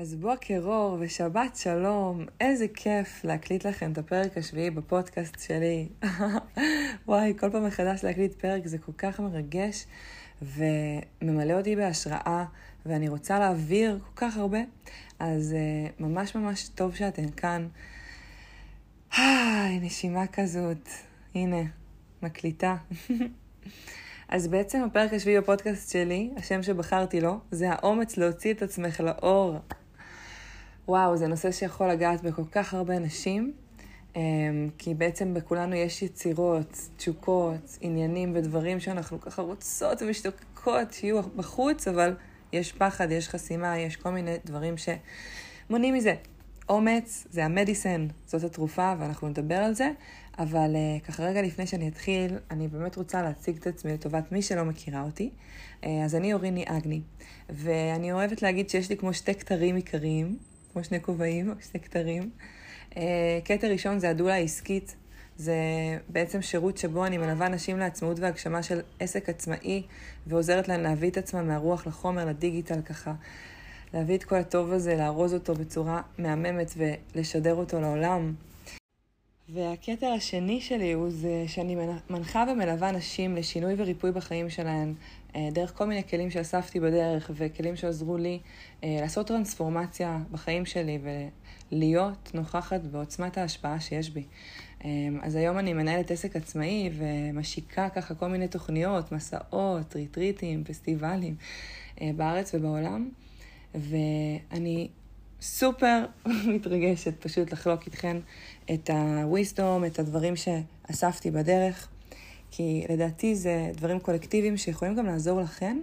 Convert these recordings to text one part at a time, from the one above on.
אז בוקר אור ושבת שלום, איזה כיף להקליט לכם את הפרק השביעי בפודקאסט שלי. וואי, כל פעם מחדש להקליט פרק זה כל כך מרגש וממלא אותי בהשראה, ואני רוצה להעביר כל כך הרבה, אז uh, ממש ממש טוב שאתן כאן. היי, נשימה כזאת. הנה, מקליטה. אז בעצם הפרק השביעי בפודקאסט שלי, השם שבחרתי לו, זה האומץ להוציא את עצמך לאור. וואו, זה נושא שיכול לגעת בכל כך הרבה אנשים, אמ, כי בעצם בכולנו יש יצירות, תשוקות, עניינים ודברים שאנחנו ככה רוצות ומשתוקקות שיהיו בחוץ, אבל יש פחד, יש חסימה, יש כל מיני דברים שמונעים מזה. אומץ זה המדיסן, זאת התרופה, ואנחנו נדבר על זה, אבל uh, ככה רגע לפני שאני אתחיל, אני באמת רוצה להציג את עצמי לטובת מי שלא מכירה אותי. Uh, אז אני אוריני אגני, ואני אוהבת להגיד שיש לי כמו שתי כתרים עיקריים, כמו שני כובעים, שני כתרים. כתר אה, ראשון זה הדולה העסקית. זה בעצם שירות שבו אני מלווה נשים לעצמאות והגשמה של עסק עצמאי, ועוזרת להן להביא את עצמן מהרוח לחומר, לדיגיטל ככה. להביא את כל הטוב הזה, לארוז אותו בצורה מהממת ולשדר אותו לעולם. והכתר השני שלי הוא זה שאני מנחה ומלווה נשים לשינוי וריפוי בחיים שלהן, אה, דרך כל מיני כלים שאספתי בדרך וכלים שעזרו לי אה, לעשות טרנספורמציה בחיים שלי ולהיות נוכחת בעוצמת ההשפעה שיש בי. אה, אז היום אני מנהלת עסק עצמאי ומשיקה ככה כל מיני תוכניות, מסעות, ריטריטים, פסטיבלים בארץ ובעולם. ואני סופר מתרגשת פשוט לחלוק איתכן את ה-wisdom, את הדברים שאספתי בדרך, כי לדעתי זה דברים קולקטיביים שיכולים גם לעזור לכן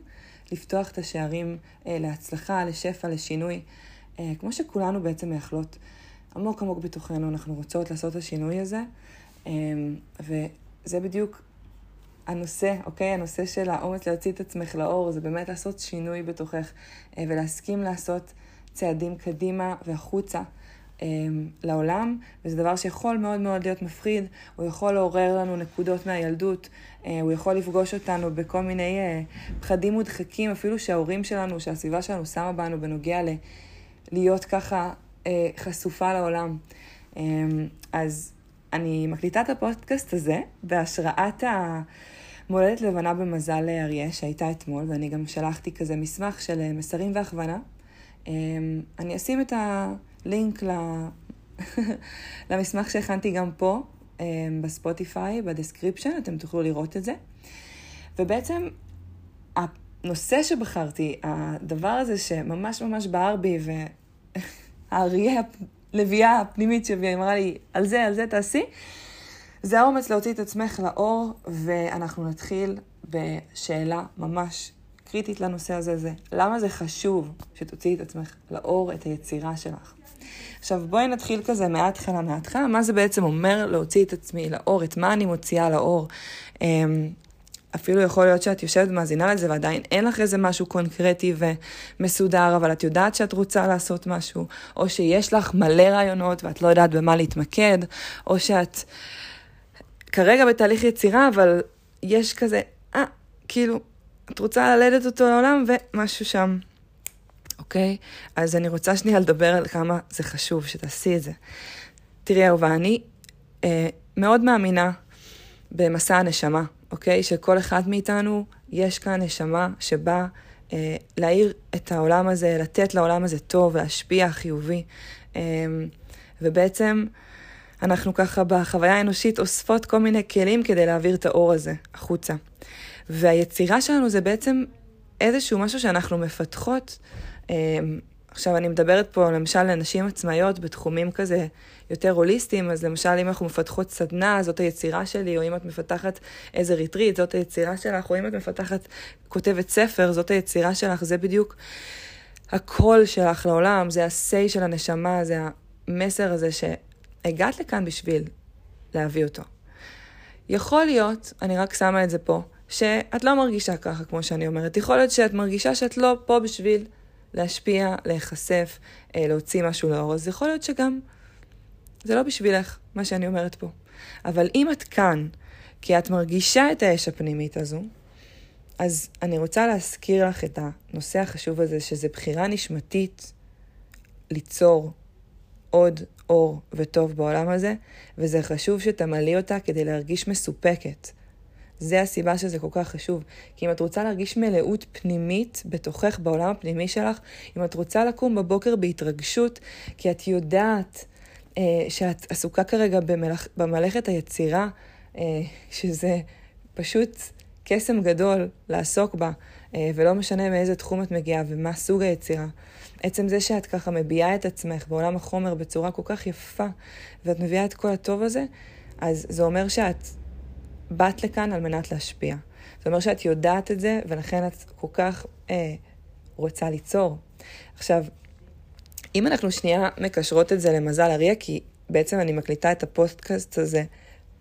לפתוח את השערים אה, להצלחה, לשפע, לשינוי, אה, כמו שכולנו בעצם מייחלות. עמוק עמוק בתוכנו אנחנו רוצות לעשות את השינוי הזה, אה, וזה בדיוק הנושא, אוקיי? הנושא של האומץ להוציא את עצמך לאור, זה באמת לעשות שינוי בתוכך אה, ולהסכים לעשות צעדים קדימה והחוצה אה, לעולם, וזה דבר שיכול מאוד מאוד להיות מפחיד, הוא יכול לעורר לנו נקודות מהילדות, אה, הוא יכול לפגוש אותנו בכל מיני פחדים מודחקים, אפילו שההורים שלנו, שהסביבה שלנו שמה בנו בנוגע ל... להיות ככה חשופה לעולם. אז אני מקליטה את הפודקאסט הזה בהשראת ה... מולדת לבנה במזל אריה שהייתה אתמול, ואני גם שלחתי כזה מסמך של אה, מסרים והכוונה. אמ, אני אשים את הלינק למסמך שהכנתי גם פה, אמ, בספוטיפיי, ב description, אתם תוכלו לראות את זה. ובעצם הנושא שבחרתי, הדבר הזה שממש ממש בער בי, והאריה, הלביאה הפנימית שבי אמרה לי, על זה, על זה תעשי, זה האומץ להוציא את עצמך לאור, ואנחנו נתחיל בשאלה ממש קריטית לנושא הזה, זה למה זה חשוב שתוציאי את עצמך לאור, את היצירה שלך. עכשיו בואי נתחיל כזה מההתחלה מההתחלה, מה זה בעצם אומר להוציא את עצמי לאור, את מה אני מוציאה לאור. אמ, אפילו יכול להיות שאת יושבת ומאזינה לזה ועדיין אין לך איזה משהו קונקרטי ומסודר, אבל את יודעת שאת רוצה לעשות משהו, או שיש לך מלא רעיונות ואת לא יודעת במה להתמקד, או שאת כרגע בתהליך יצירה, אבל יש כזה, אה, כאילו, את רוצה ללדת אותו לעולם ומשהו שם. אוקיי? אז אני רוצה שנייה לדבר על כמה זה חשוב שתעשי את זה. תראי, אהובה, אני אה, מאוד מאמינה במסע הנשמה, אוקיי? שכל אחד מאיתנו, יש כאן נשמה שבאה אה, להאיר את העולם הזה, לתת לעולם הזה טוב, להשפיע חיובי. אה, ובעצם, אנחנו ככה בחוויה האנושית אוספות כל מיני כלים כדי להעביר את האור הזה החוצה. והיצירה שלנו זה בעצם איזשהו משהו שאנחנו מפתחות. אמ, עכשיו, אני מדברת פה למשל לנשים עצמאיות בתחומים כזה יותר הוליסטיים, אז למשל אם אנחנו מפתחות סדנה, זאת היצירה שלי, או אם את מפתחת איזה ריטריט, זאת היצירה שלך, או אם את מפתחת כותבת ספר, זאת היצירה שלך, זה בדיוק הקול שלך לעולם, זה ה-say של הנשמה, זה המסר הזה ש... הגעת לכאן בשביל להביא אותו. יכול להיות, אני רק שמה את זה פה, שאת לא מרגישה ככה, כמו שאני אומרת. יכול להיות שאת מרגישה שאת לא פה בשביל להשפיע, להיחשף, אה, להוציא משהו לאור. אז יכול להיות שגם זה לא בשבילך, מה שאני אומרת פה. אבל אם את כאן, כי את מרגישה את האש הפנימית הזו, אז אני רוצה להזכיר לך את הנושא החשוב הזה, שזה בחירה נשמתית ליצור עוד אור וטוב בעולם הזה, וזה חשוב שתמלאי אותה כדי להרגיש מסופקת. זה הסיבה שזה כל כך חשוב. כי אם את רוצה להרגיש מלאות פנימית בתוכך, בעולם הפנימי שלך, אם את רוצה לקום בבוקר בהתרגשות, כי את יודעת אה, שאת עסוקה כרגע במלאכ, במלאכת היצירה, אה, שזה פשוט קסם גדול לעסוק בה, אה, ולא משנה מאיזה תחום את מגיעה ומה סוג היצירה. עצם זה שאת ככה מביעה את עצמך בעולם החומר בצורה כל כך יפה, ואת מביאה את כל הטוב הזה, אז זה אומר שאת באת לכאן על מנת להשפיע. זה אומר שאת יודעת את זה, ולכן את כל כך אה, רוצה ליצור. עכשיו, אם אנחנו שנייה מקשרות את זה למזל אריה, כי בעצם אני מקליטה את הפודקאסט הזה,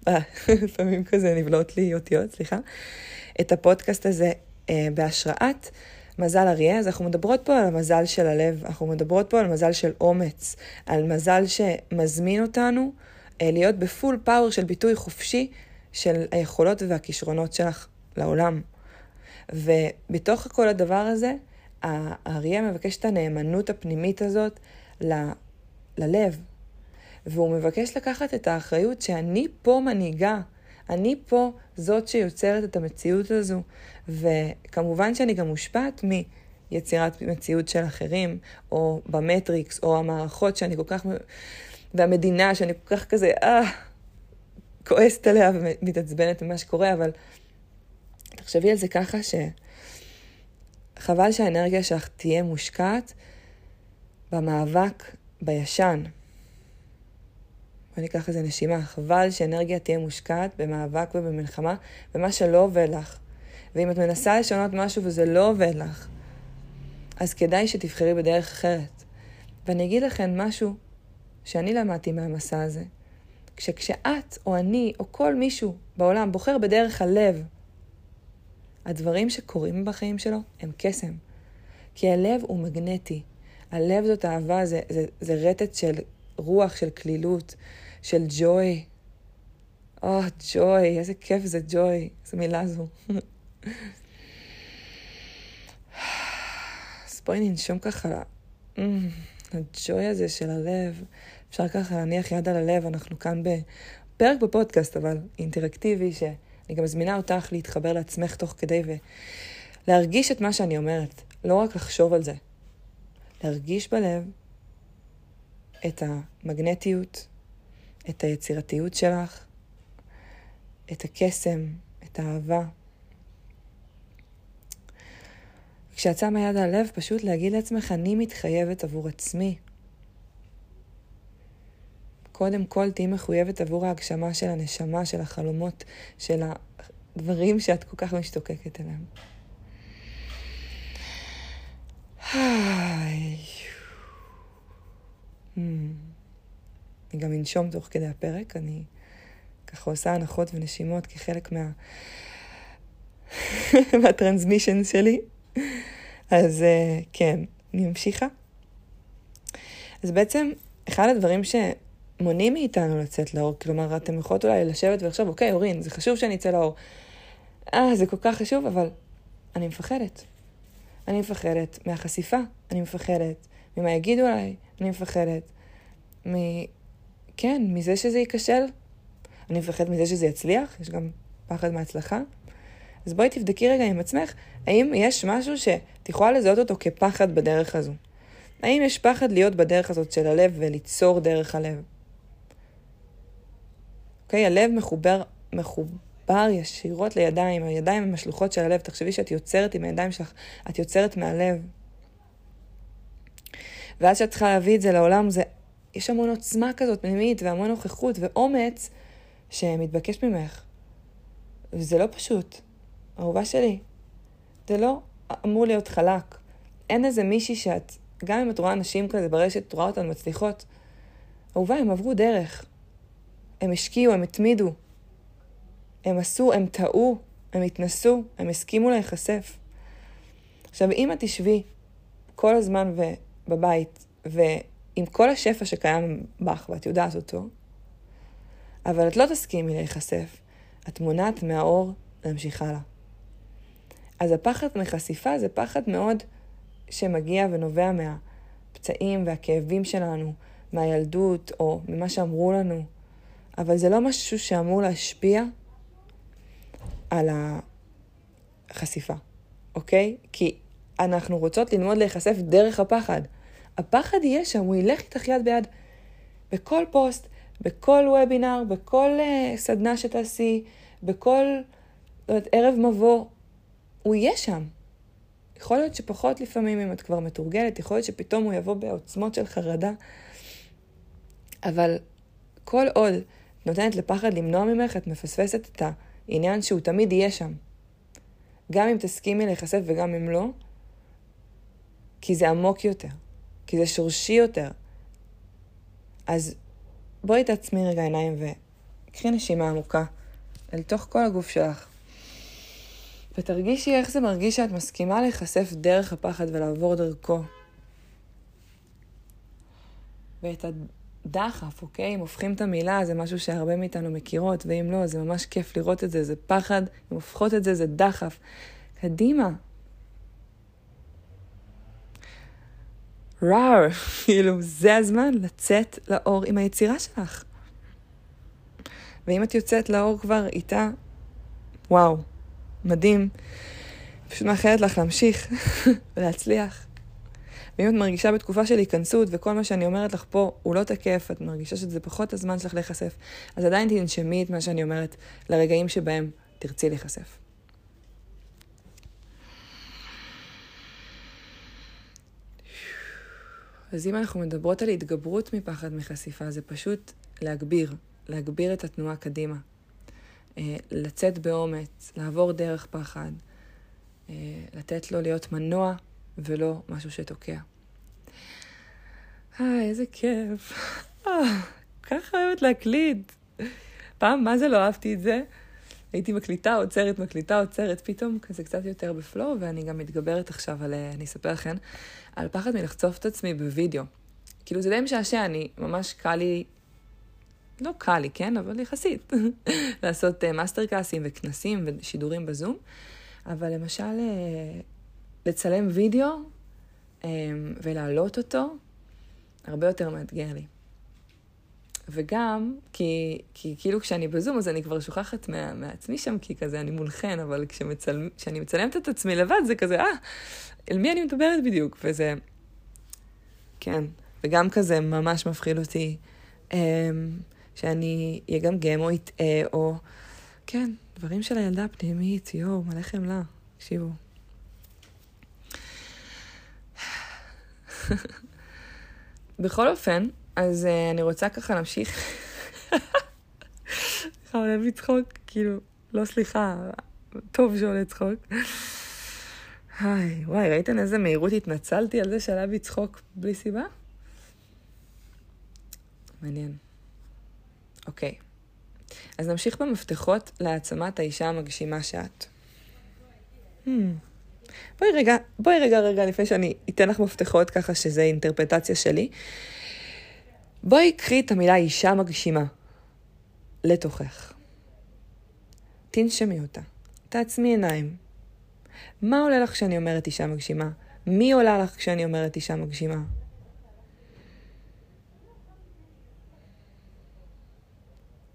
אה, לפעמים כזה נבלעות לי אותיות, סליחה, את הפודקאסט הזה אה, בהשראת מזל אריה, אז אנחנו מדברות פה על המזל של הלב, אנחנו מדברות פה על מזל של אומץ, על מזל שמזמין אותנו אה, להיות בפול פאוור של ביטוי חופשי של היכולות והכישרונות שלך לעולם. ובתוך כל הדבר הזה, האריה מבקש את הנאמנות הפנימית הזאת ל- ללב. והוא מבקש לקחת את האחריות שאני פה מנהיגה. אני פה זאת שיוצרת את המציאות הזו. וכמובן שאני גם מושפעת מיצירת מציאות של אחרים, או במטריקס, או המערכות שאני כל כך... והמדינה שאני כל כך כזה, אה, כועסת עליה ומתעצבנת ממה שקורה, אבל תחשבי על זה ככה שחבל שהאנרגיה שלך תהיה מושקעת במאבק בישן. בוא ניקח איזה נשימה. חבל שאנרגיה תהיה מושקעת במאבק ובמלחמה, במה שלא עובד לך. ואם את מנסה לשנות משהו וזה לא עובד לך, אז כדאי שתבחרי בדרך אחרת. ואני אגיד לכם משהו שאני למדתי מהמסע הזה. כשאת או אני או כל מישהו בעולם בוחר בדרך הלב, הדברים שקורים בחיים שלו הם קסם. כי הלב הוא מגנטי. הלב זאת אהבה, זה, זה, זה רטט של רוח, של כלילות, של ג'וי. או, oh, ג'וי, איזה כיף זה ג'וי, איזה מילה זו. אז בואי ננשום ככה, mm, הג'וי הזה של הלב. אפשר ככה להניח יד על הלב, אנחנו כאן בפרק בפודקאסט, אבל אינטראקטיבי, שאני גם מזמינה אותך להתחבר לעצמך תוך כדי ולהרגיש את מה שאני אומרת, לא רק לחשוב על זה. להרגיש בלב את המגנטיות, את היצירתיות שלך, את הקסם, את האהבה. כשאת שמה יד על הלב, פשוט להגיד לעצמך, אני מתחייבת עבור עצמי קודם כל תהיי מחויבת עבור ההגשמה של הנשמה, של החלומות, של הדברים שאת כל כך משתוקקת אליהם. Hmm. אני גם אנשום תוך כדי הפרק, אני ככה עושה הנחות ונשימות כחלק מה... מהטרנסמישן שלי. אז uh, כן, אני ממשיכה. אז בעצם, אחד הדברים ש... מונעים מאיתנו לצאת לאור. כלומר, אתם יכולות אולי לשבת ולחשוב, אוקיי, אורין, זה חשוב שאני אצא לאור. אה, זה כל כך חשוב, אבל אני מפחדת. אני מפחדת מהחשיפה, אני מפחדת ממה יגידו עליי, אני מפחדת מ... כן, מזה שזה ייכשל. אני מפחדת מזה שזה יצליח, יש גם פחד מהצלחה. אז בואי תבדקי רגע עם עצמך, האם יש משהו שאת יכולה לזהות אותו כפחד בדרך הזו? האם יש פחד להיות בדרך הזאת של הלב וליצור דרך הלב? אוקיי? הלב מחובר, מחובר ישירות לידיים, הידיים הם השלוחות של הלב. תחשבי שאת יוצרת עם הידיים שלך, את יוצרת מהלב. ואז שאת צריכה להביא את זה לעולם, זה, יש המון עוצמה כזאת פנימית, והמון נוכחות ואומץ שמתבקש ממך. וזה לא פשוט. אהובה שלי, זה לא אמור להיות חלק. אין איזה מישהי שאת, גם אם את רואה אנשים כזה ברשת, את רואה אותן מצליחות, אהובה, הם עברו דרך. הם השקיעו, הם התמידו. הם עשו, הם טעו, הם התנסו, הם הסכימו להיחשף. עכשיו, אם את תשבי כל הזמן. בבית, ועם כל השפע שקיים בך, ואת יודעת אותו, אבל את לא תסכימי להיחשף, את מונעת מהאור להמשיך הלאה. אז הפחד מחשיפה זה פחד מאוד שמגיע ונובע הפצעים והכאבים שלנו מהילדות או ממה שאמרו לנו, אבל זה לא משהו שאמור להשפיע על החשיפה, אוקיי? כי אנחנו רוצות ללמוד להיחשף דרך הפחד. הפחד יהיה שם, הוא ילך איתך יד ביד. בכל פוסט, בכל וובינר, בכל uh, סדנה שתעשי, בכל לא יודעת, ערב מבוא, הוא יהיה שם. יכול להיות שפחות לפעמים אם את כבר מתורגלת, יכול להיות שפתאום הוא יבוא בעוצמות של חרדה, אבל כל עוד נותנת לפחד למנוע ממך, את מפספסת את העניין שהוא תמיד יהיה שם. גם אם תסכימי להיחשף וגם אם לא, כי זה עמוק יותר, כי זה שורשי יותר. אז בואי תעצמי רגע עיניים וקחי נשימה עמוקה אל תוך כל הגוף שלך. ותרגישי איך זה מרגיש שאת מסכימה להיחשף דרך הפחד ולעבור דרכו. ואת הדחף, אוקיי? אם הופכים את המילה, זה משהו שהרבה מאיתנו מכירות, ואם לא, זה ממש כיף לראות את זה, זה פחד, אם הופכות את זה, זה דחף. קדימה. ראר, כאילו, זה הזמן לצאת לאור עם היצירה שלך. ואם את יוצאת לאור כבר איתה, וואו, מדהים. פשוט מאחלת לך להמשיך ולהצליח. ואם את מרגישה בתקופה של היכנסות וכל מה שאני אומרת לך פה הוא לא תקף, את מרגישה שזה פחות הזמן שלך להיחשף, אז עדיין תנשמי את מה שאני אומרת לרגעים שבהם תרצי להיחשף. אז אם אנחנו מדברות על התגברות מפחד מחשיפה, זה פשוט להגביר, להגביר את התנועה קדימה. אה, לצאת באומץ, לעבור דרך פחד, אה, לתת לו להיות מנוע ולא משהו שתוקע. אה, איזה כיף. אה, ככה אוהבת להקליט. פעם, מה זה לא אהבתי את זה? הייתי מקליטה, עוצרת, מקליטה, עוצרת, פתאום כזה קצת יותר ב flow, ואני גם מתגברת עכשיו על, אני אספר לכם, על פחד מלחשוף את עצמי בווידאו. כאילו זה די משעשע, אני, ממש קל לי לא קל לי, כן? אבל יחסית. לעשות אה, מאסטר קלאסים וכנסים ושידורים בזום. אבל למשל, אה, לצלם וידאו um, ולהעלות אותו, הרבה יותר מאתגר לי. וגם, כי, כי כאילו כשאני בזום, אז אני כבר שוכחת מה, מעצמי שם, כי כזה אני מולכן, אבל כשמצל, כשאני מצלמת את עצמי לבד, זה כזה, אה, אל מי אני מדברת בדיוק? וזה, כן, וגם כזה ממש מפחיד אותי. Um, שאני אגמגם או אטעה, או... כן, דברים של הילדה הפנימית, יואו, מלא חמלה, תקשיבו. בכל אופן, אז uh, אני רוצה ככה להמשיך. סליחה, עולה בי צחוק, כאילו, לא סליחה, טוב שעולה צחוק. היי, וואי, ראיתם איזה מהירות התנצלתי על זה שעלה בי צחוק בלי סיבה? מעניין. אוקיי. אז נמשיך במפתחות להעצמת האישה המגשימה שאת. Hmm. בואי רגע, בואי רגע, רגע, לפני שאני אתן לך מפתחות ככה שזה אינטרפטציה שלי. בואי קחי את המילה אישה מגשימה לתוכך. תנשמי אותה. תעצמי עיניים. מה עולה לך כשאני אומרת אישה מגשימה? מי עולה לך כשאני אומרת אישה מגשימה?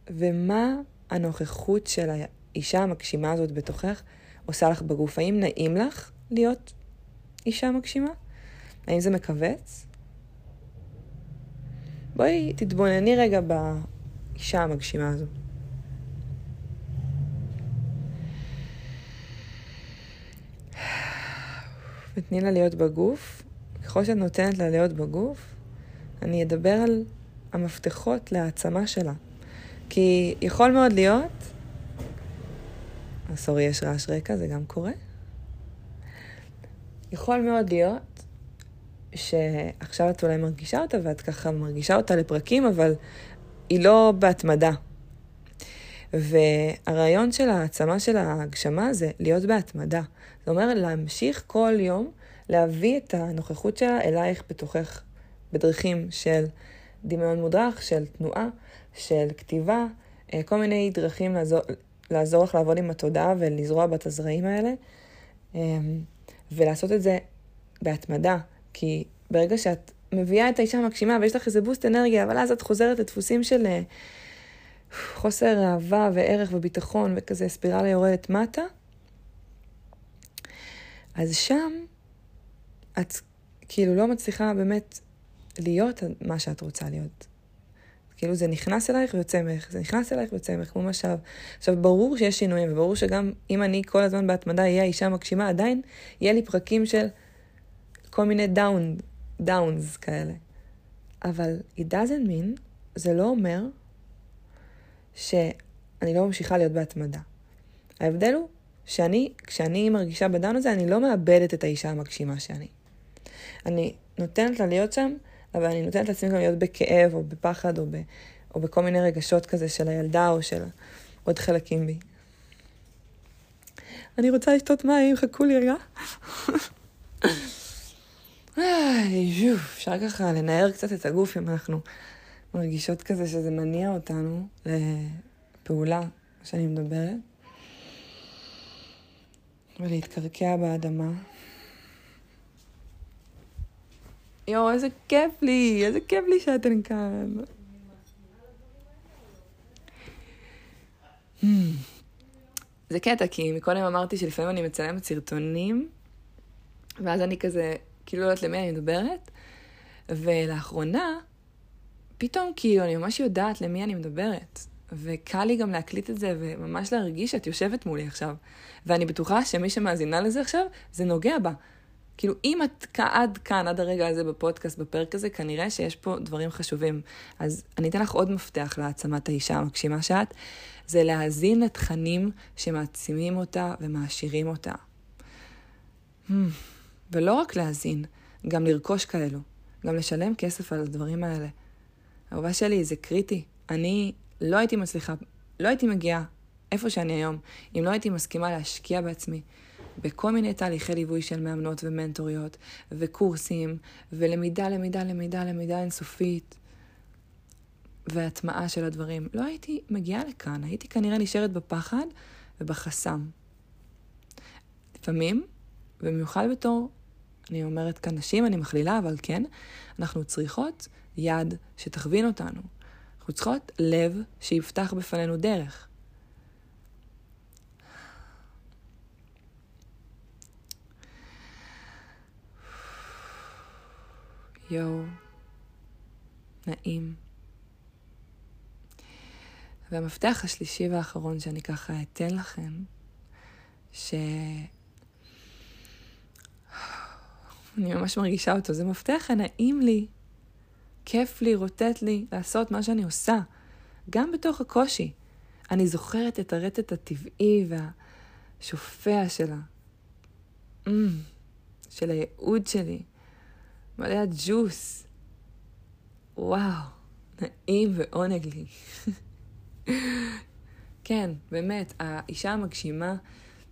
ומה הנוכחות של האישה המגשימה הזאת בתוכך עושה לך בגוף? האם נעים לך להיות אישה מגשימה? האם זה מכווץ? בואי תתבונני רגע באישה המגשימה הזו. ותני לה להיות בגוף. ככל שאת נותנת לה להיות בגוף, אני אדבר על המפתחות להעצמה שלה. כי יכול מאוד להיות, סורי, יש רעש רקע, זה גם קורה. יכול מאוד להיות שעכשיו את אולי מרגישה אותה ואת ככה מרגישה אותה לפרקים, אבל היא לא בהתמדה. והרעיון של העצמה של ההגשמה זה להיות בהתמדה. זה אומר להמשיך כל יום להביא את הנוכחות שלה אלייך בתוכך, בדרכים של דמיון מודרך, של תנועה, של כתיבה, אה, כל מיני דרכים לעזור, לעזור לך לעבוד עם התודעה ולזרוע בת הזרעים האלה, אמ, ולעשות את זה בהתמדה, כי ברגע שאת מביאה את האישה המגשימה ויש לך איזה בוסט אנרגיה, אבל אז את חוזרת לדפוסים של אה, חוסר אהבה וערך וביטחון וכזה ספירלה יורדת מטה, אז שם את כאילו לא מצליחה באמת להיות מה שאת רוצה להיות. כאילו זה נכנס אלייך ויוצא ממך, זה נכנס אלייך ויוצא ממך כמו משאב. עכשיו, ברור שיש שינויים, וברור שגם אם אני כל הזמן בהתמדה אהיה האישה המגשימה, עדיין יהיה לי פרקים של כל מיני down, downs כאלה. אבל it doesn't mean, זה לא אומר שאני לא ממשיכה להיות בהתמדה. ההבדל הוא שאני, כשאני מרגישה בדאון הזה, אני לא מאבדת את האישה המגשימה שאני. אני נותנת לה להיות שם, אבל אני נותנת לעצמי גם להיות בכאב, או בפחד, או, ב, או בכל מיני רגשות כזה של הילדה, או של עוד חלקים בי. אני רוצה לשתות מים, חכו לי רגע. אפשר ככה לנער קצת את הגוף אם אנחנו מרגישות כזה שזה מניע אותנו לפעולה שאני מדברת. ולהתקרקע באדמה. יואו, איזה כיף לי, איזה כיף לי שאתן כאן. Hmm. זה קטע, כי מקודם אמרתי שלפעמים אני מצלמת סרטונים, ואז אני כזה, כאילו לא יודעת למי אני מדברת, ולאחרונה, פתאום כאילו אני ממש יודעת למי אני מדברת. וקל לי גם להקליט את זה, וממש להרגיש שאת יושבת מולי עכשיו. ואני בטוחה שמי שמאזינה לזה עכשיו, זה נוגע בה. כאילו, אם את עד כאן, עד הרגע הזה בפודקאסט, בפרק הזה, כנראה שיש פה דברים חשובים. אז אני אתן לך עוד מפתח להעצמת האישה המגשימה שאת, זה להאזין לתכנים שמעצימים אותה ומעשירים אותה. Hmm. ולא רק להאזין, גם לרכוש כאלו. גם לשלם כסף על הדברים האלה. האהובה שלי, זה קריטי. אני לא הייתי מצליחה, לא הייתי מגיעה איפה שאני היום, אם לא הייתי מסכימה להשקיע בעצמי. בכל מיני תהליכי ליווי של מאמנות ומנטוריות, וקורסים, ולמידה, למידה, למידה, למידה אינסופית, והטמעה של הדברים. לא הייתי מגיעה לכאן, הייתי כנראה נשארת בפחד ובחסם. לפעמים, במיוחד בתור, אני אומרת כאן נשים, אני מכלילה, אבל כן, אנחנו צריכות יד שתכווין אותנו. אנחנו צריכות לב שיפתח בפנינו דרך. יואו, נעים. והמפתח השלישי והאחרון שאני ככה אתן לכם, ש... אני ממש מרגישה אותו, זה מפתח הנעים לי, כיף לי, רוטט לי לעשות מה שאני עושה, גם בתוך הקושי. אני זוכרת את הרטט הטבעי והשופע שלה, mm, של הייעוד שלי, מלא הג'וס. וואו, נעים ועונג לי. כן, באמת, האישה המגשימה,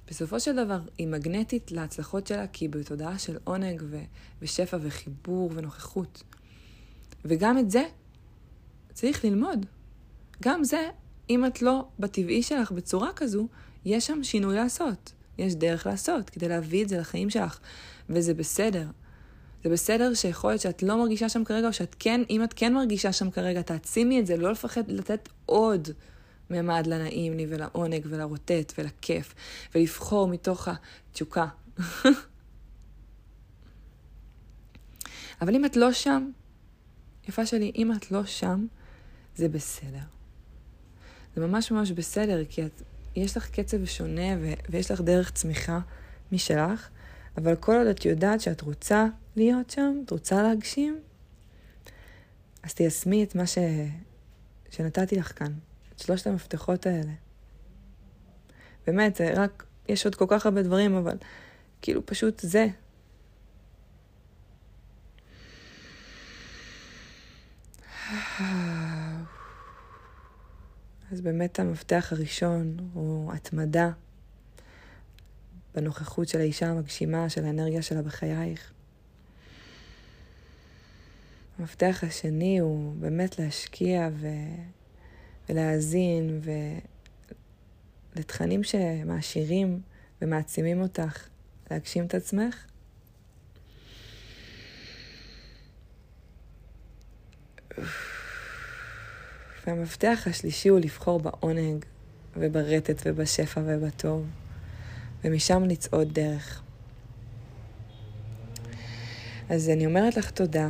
בסופו של דבר, היא מגנטית להצלחות שלה, כי היא בתודעה של עונג ו- ושפע וחיבור ונוכחות. וגם את זה צריך ללמוד. גם זה, אם את לא בטבעי שלך בצורה כזו, יש שם שינוי לעשות. יש דרך לעשות כדי להביא את זה לחיים שלך, וזה בסדר. זה בסדר שיכול להיות שאת לא מרגישה שם כרגע, או שאת כן, אם את כן מרגישה שם כרגע, תעצימי את זה, לא לפחד לתת עוד ממד לנעים לי ולעונג ולרוטט ולכיף, ולבחור מתוך התשוקה. אבל אם את לא שם, יפה שלי, אם את לא שם, זה בסדר. זה ממש ממש בסדר, כי את, יש לך קצב שונה ו, ויש לך דרך צמיחה משלך, אבל כל עוד את יודעת שאת רוצה להיות שם, את רוצה להגשים, אז תיישמי את מה ש... שנתתי לך כאן, את שלושת המפתחות האלה. באמת, זה רק, יש עוד כל כך הרבה דברים, אבל כאילו פשוט זה. אז באמת המפתח הראשון הוא התמדה בנוכחות של האישה המגשימה, של האנרגיה שלה בחייך. המפתח השני הוא באמת להשקיע ו... ולהאזין ו... לתכנים שמעשירים ומעצימים אותך להגשים את עצמך. והמפתח השלישי הוא לבחור בעונג וברטט ובשפע ובטוב, ומשם לצעוד דרך. אז אני אומרת לך תודה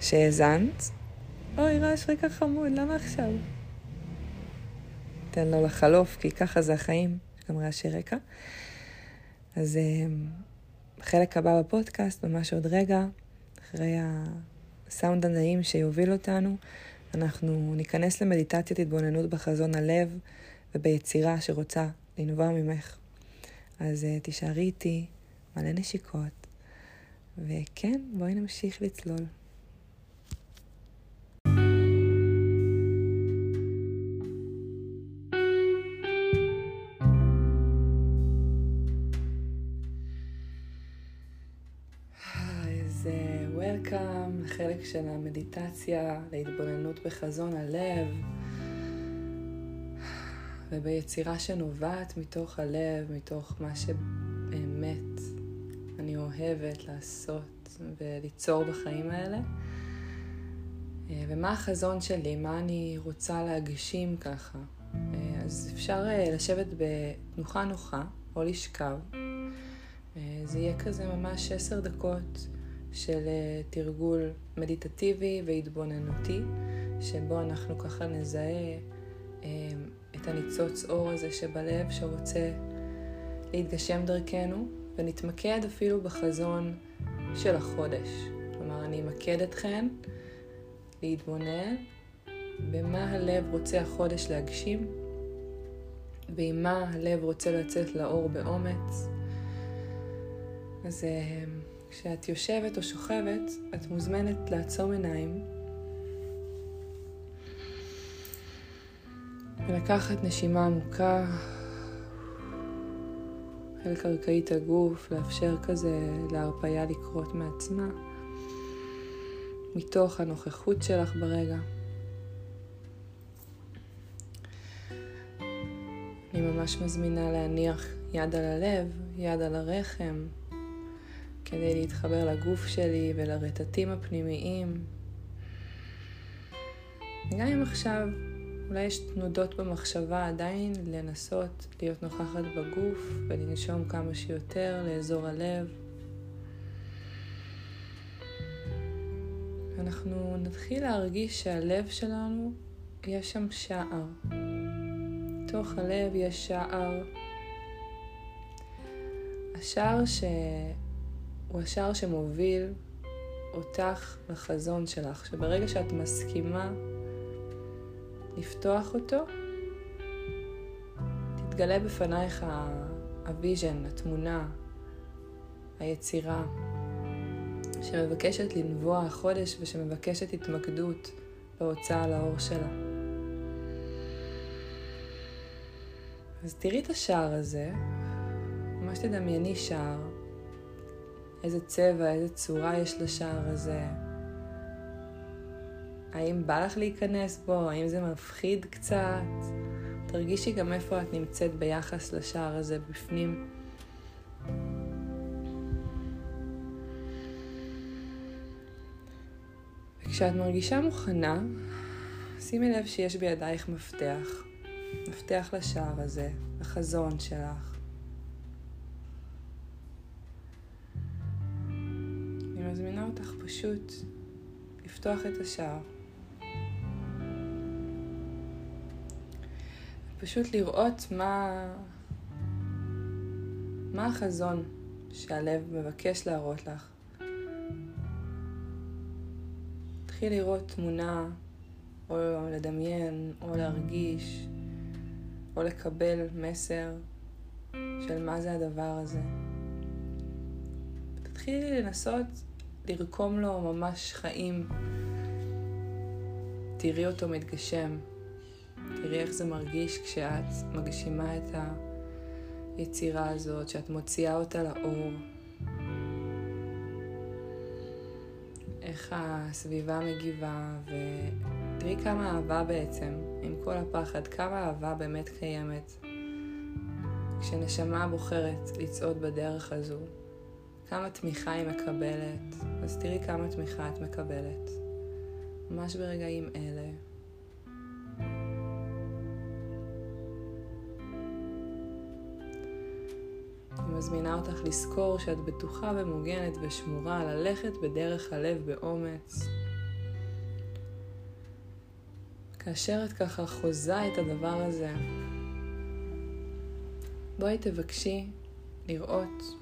שהאזנת. אוי, רעש רקע חמוד, למה עכשיו? תן לו לחלוף, כי ככה זה החיים, יש גם רעשי רקע. אז בחלק אה, הבא בפודקאסט, ממש עוד רגע, אחרי הסאונד הנעים שיוביל אותנו, אנחנו ניכנס למדיטציית התבוננות בחזון הלב וביצירה שרוצה לנבוע ממך. אז uh, תישארי איתי, מלא נשיקות, וכן, בואי נמשיך לצלול. החלק של המדיטציה להתבוננות בחזון הלב וביצירה שנובעת מתוך הלב, מתוך מה שבאמת אני אוהבת לעשות וליצור בחיים האלה. ומה החזון שלי, מה אני רוצה להגשים ככה. אז אפשר לשבת בתנוחה נוחה או לשכב. זה יהיה כזה ממש עשר דקות. של אה, תרגול מדיטטיבי והתבוננותי, שבו אנחנו ככה נזהה אה, את הניצוץ אור הזה שבלב שרוצה להתגשם דרכנו, ונתמקד אפילו בחזון של החודש. כלומר, אני אמקד אתכן להתבונן במה הלב רוצה החודש להגשים, ועם מה הלב רוצה לצאת לאור באומץ. אז אה, כשאת יושבת או שוכבת, את מוזמנת לעצום עיניים ולקחת נשימה עמוקה אל קרקעית הגוף, לאפשר כזה להרפייה לקרות מעצמה, מתוך הנוכחות שלך ברגע. אני ממש מזמינה להניח יד על הלב, יד על הרחם, כדי להתחבר לגוף שלי ולרטטים הפנימיים. גם אם עכשיו אולי יש תנודות במחשבה, עדיין לנסות להיות נוכחת בגוף ולנשום כמה שיותר לאזור הלב. אנחנו נתחיל להרגיש שהלב שלנו, יש שם שער. בתוך הלב יש שער. השער ש... הוא השער שמוביל אותך לחזון שלך, שברגע שאת מסכימה לפתוח אותו, תתגלה בפנייך ה vision, התמונה, היצירה, שמבקשת לנבוע החודש ושמבקשת התמקדות בהוצאה לאור שלה. אז תראי את השער הזה, ממש תדמייני שער, איזה צבע, איזה צורה יש לשער הזה. האם בא לך להיכנס בו? האם זה מפחיד קצת? תרגישי גם איפה את נמצאת ביחס לשער הזה בפנים. וכשאת מרגישה מוכנה, שימי לב שיש בידייך מפתח. מפתח לשער הזה, לחזון שלך. מזמינה אותך פשוט לפתוח את השער. פשוט לראות מה, מה החזון שהלב מבקש להראות לך. תתחיל לראות תמונה, או לדמיין, או להרגיש, או לקבל מסר של מה זה הדבר הזה. תתחילי לנסות לרקום לו ממש חיים. תראי אותו מתגשם. תראי איך זה מרגיש כשאת מגשימה את היצירה הזאת, שאת מוציאה אותה לאור. איך הסביבה מגיבה, ותראי כמה אהבה בעצם, עם כל הפחד, כמה אהבה באמת קיימת. כשנשמה בוחרת לצעוד בדרך הזו, כמה תמיכה היא מקבלת, אז תראי כמה תמיכה את מקבלת. ממש ברגעים אלה. אני מזמינה אותך לזכור שאת בטוחה ומוגנת ושמורה ללכת בדרך הלב באומץ. כאשר את ככה חוזה את הדבר הזה, בואי תבקשי לראות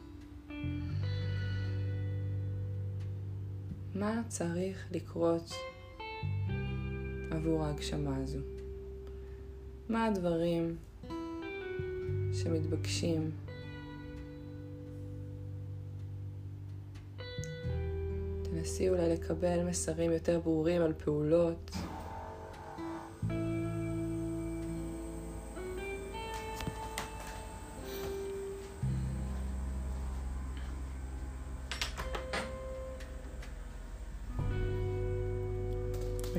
מה צריך לקרות עבור ההגשמה הזו. מה הדברים שמתבקשים תנסי אולי לקבל מסרים יותר ברורים על פעולות.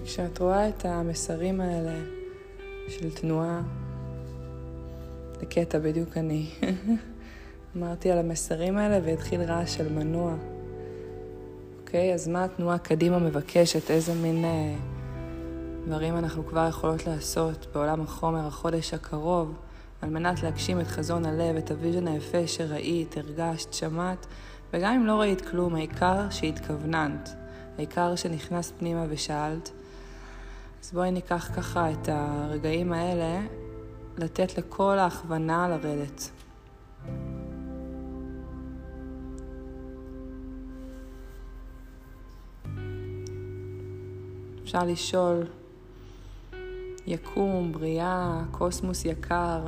וכשאת רואה את המסרים האלה של תנועה, זה קטע בדיוק אני. אמרתי על המסרים האלה והתחיל רעש של מנוע. אוקיי? אז מה התנועה קדימה מבקשת? איזה מין אה, דברים אנחנו כבר יכולות לעשות בעולם החומר החודש הקרוב, על מנת להגשים את חזון הלב, את ה vision היפה שראית, הרגשת, שמעת, וגם אם לא ראית כלום, העיקר שהתכווננת, העיקר שנכנסת פנימה ושאלת. אז בואי ניקח ככה את הרגעים האלה, לתת לכל ההכוונה לרדת. אפשר לשאול, יקום, בריאה, קוסמוס יקר,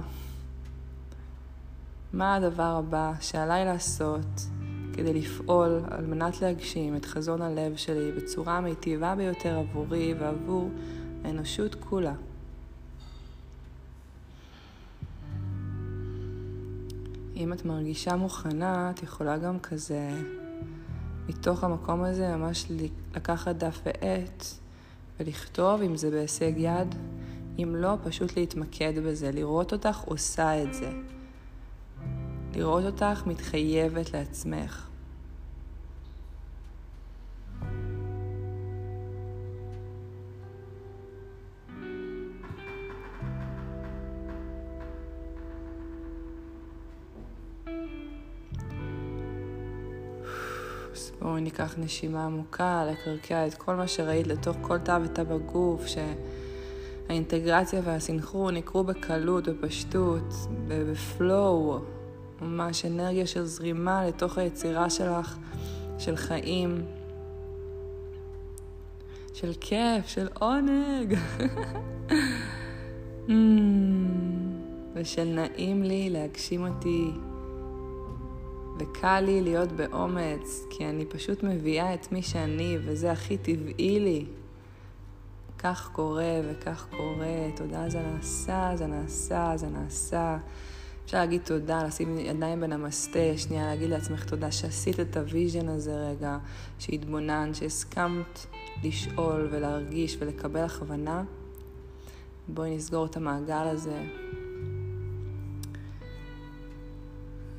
מה הדבר הבא שעליי לעשות כדי לפעול על מנת להגשים את חזון הלב שלי בצורה המיטיבה ביותר עבורי ועבור האנושות כולה? אם את מרגישה מוכנה, את יכולה גם כזה, מתוך המקום הזה, ממש לקחת דף ועט ולכתוב אם זה בהישג יד, אם לא, פשוט להתמקד בזה, לראות אותך עושה את זה. לראות אותך מתחייבת לעצמך. בואו ניקח נשימה עמוקה, לקרקע את כל מה שראית לתוך כל תא ותא בגוף, שהאינטגרציה והסינכרון יקרו בקלות, בפשטות, בפלואו, ממש אנרגיה של זרימה לתוך היצירה שלך, של חיים, של כיף, של עונג. mm, ושל נעים לי להגשים אותי וקל לי להיות באומץ, כי אני פשוט מביאה את מי שאני, וזה הכי טבעי לי. כך קורה וכך קורה, תודה זה נעשה, זה נעשה, זה נעשה. אפשר להגיד תודה, לשים ידיים בנמסטה, שנייה להגיד לעצמך תודה שעשית את ה vision הזה רגע, שהתבוננת, שהסכמת לשאול ולהרגיש ולקבל הכוונה. בואי נסגור את המעגל הזה.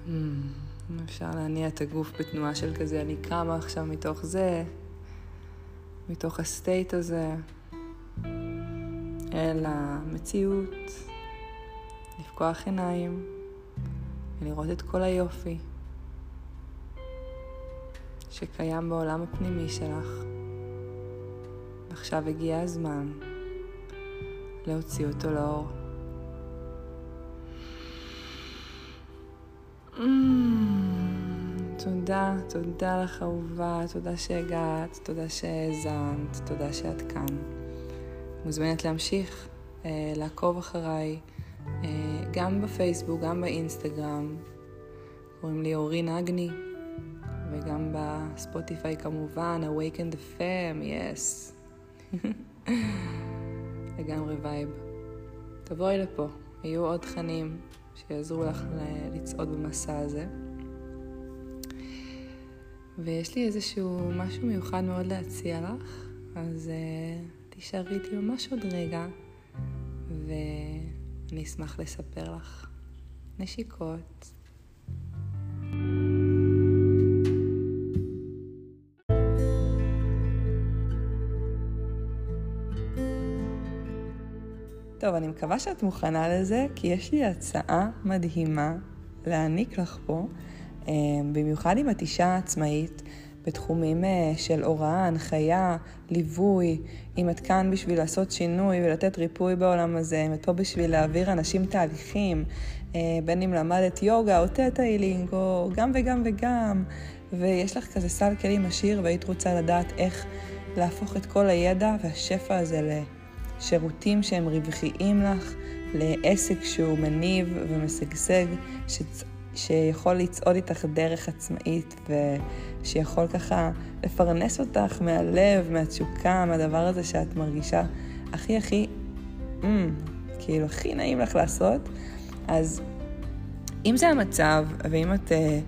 Hmm. אפשר להניע את הגוף בתנועה של כזה, אני קמה עכשיו מתוך זה, מתוך הסטייט הזה, אל המציאות, לפקוח עיניים ולראות את כל היופי שקיים בעולם הפנימי שלך. ועכשיו הגיע הזמן להוציא אותו לאור. תודה, תודה לך אהובה, תודה שהגעת, תודה שהאזנת, תודה שאת כאן. מוזמנת להמשיך אה, לעקוב אחריי, אה, גם בפייסבוק, גם באינסטגרם. קוראים לי אורין אגני, וגם בספוטיפיי כמובן, Awaken the Fam, yes. לגמרי vibe. תבואי לפה, יהיו עוד תכנים שיעזרו לך לצעוד במסע הזה. ויש לי איזשהו משהו מיוחד מאוד להציע לך, אז uh, תישארי איתי ממש עוד רגע, ואני אשמח לספר לך. נשיקות. טוב, אני מקווה שאת מוכנה לזה, כי יש לי הצעה מדהימה להעניק לך פה, אה, במיוחד אם את אישה עצמאית. בתחומים אה, של הוראה, הנחיה, ליווי, אם את כאן בשביל לעשות שינוי ולתת ריפוי בעולם הזה, אם את פה בשביל להעביר אנשים תהליכים, אה, בין אם למדת יוגה או תטא-הילינג, או גם וגם וגם, ויש לך כזה סל כלים עשיר והיית רוצה לדעת איך להפוך את כל הידע והשפע הזה לשירותים שהם רווחיים לך, לעסק שהוא מניב ומשגשג, שיכול לצעוד איתך דרך עצמאית ושיכול ככה לפרנס אותך מהלב, מהתשוקה, מהדבר הזה שאת מרגישה הכי הכי, mm, כאילו הכי נעים לך לעשות. אז אם זה המצב, ואם את אה,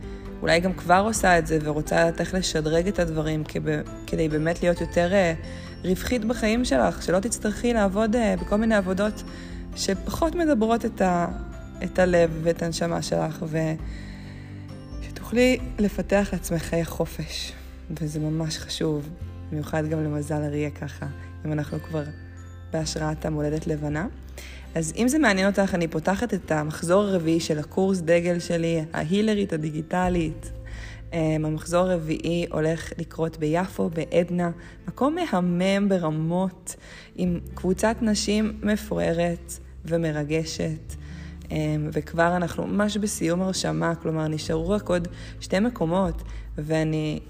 אולי גם כבר עושה את זה ורוצה לדעת איך לשדרג את הדברים כדי באמת להיות יותר אה, רווחית בחיים שלך, שלא תצטרכי לעבוד אה, בכל מיני עבודות שפחות מדברות את ה... את הלב ואת הנשמה שלך, ושתוכלי לפתח לעצמך חיי חופש, וזה ממש חשוב, במיוחד גם למזל אריה ככה, אם אנחנו כבר בהשראת המולדת לבנה. אז אם זה מעניין אותך, אני פותחת את המחזור הרביעי של הקורס דגל שלי, ההילרית הדיגיטלית. אמ, המחזור הרביעי הולך לקרות ביפו, בעדנה, מקום מהמם ברמות, עם קבוצת נשים מפוארת ומרגשת. אמ, וכבר אנחנו ממש בסיום הרשמה, כלומר נשארו רק עוד שתי מקומות, ואני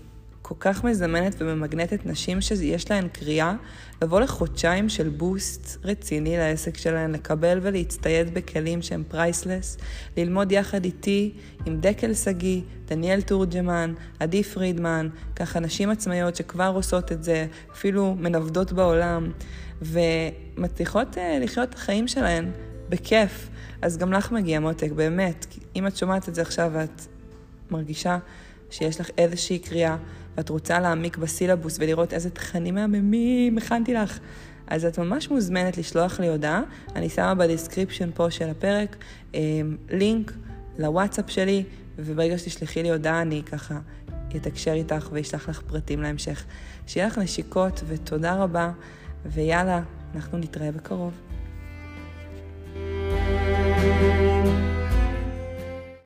כל כך מזמנת וממגנטת נשים שיש להן קריאה לבוא לחודשיים של boost רציני לעסק שלהן, לקבל ולהצטייד בכלים שהם priceless, ללמוד יחד איתי עם דקל שגיא, דניאל תורג'מן, עדי פרידמן, ככה נשים עצמאיות שכבר עושות את זה, אפילו מנוודות בעולם, ומצליחות אה, לחיות את החיים שלהן בכיף. אז גם לך מגיע מותק, באמת. אם את שומעת את זה עכשיו ואת מרגישה שיש לך איזושהי קריאה, ואת רוצה להעמיק בסילבוס ולראות איזה תכנים מהממים הכנתי לך, אז את ממש מוזמנת לשלוח לי הודעה. אני שמה ב description פה של הפרק אמ, לינק לוואטסאפ שלי, וברגע שתשלחי לי הודעה אני ככה אתקשר איתך ואשלח לך פרטים להמשך. שיהיה לך נשיקות ותודה רבה, ויאללה, אנחנו נתראה בקרוב.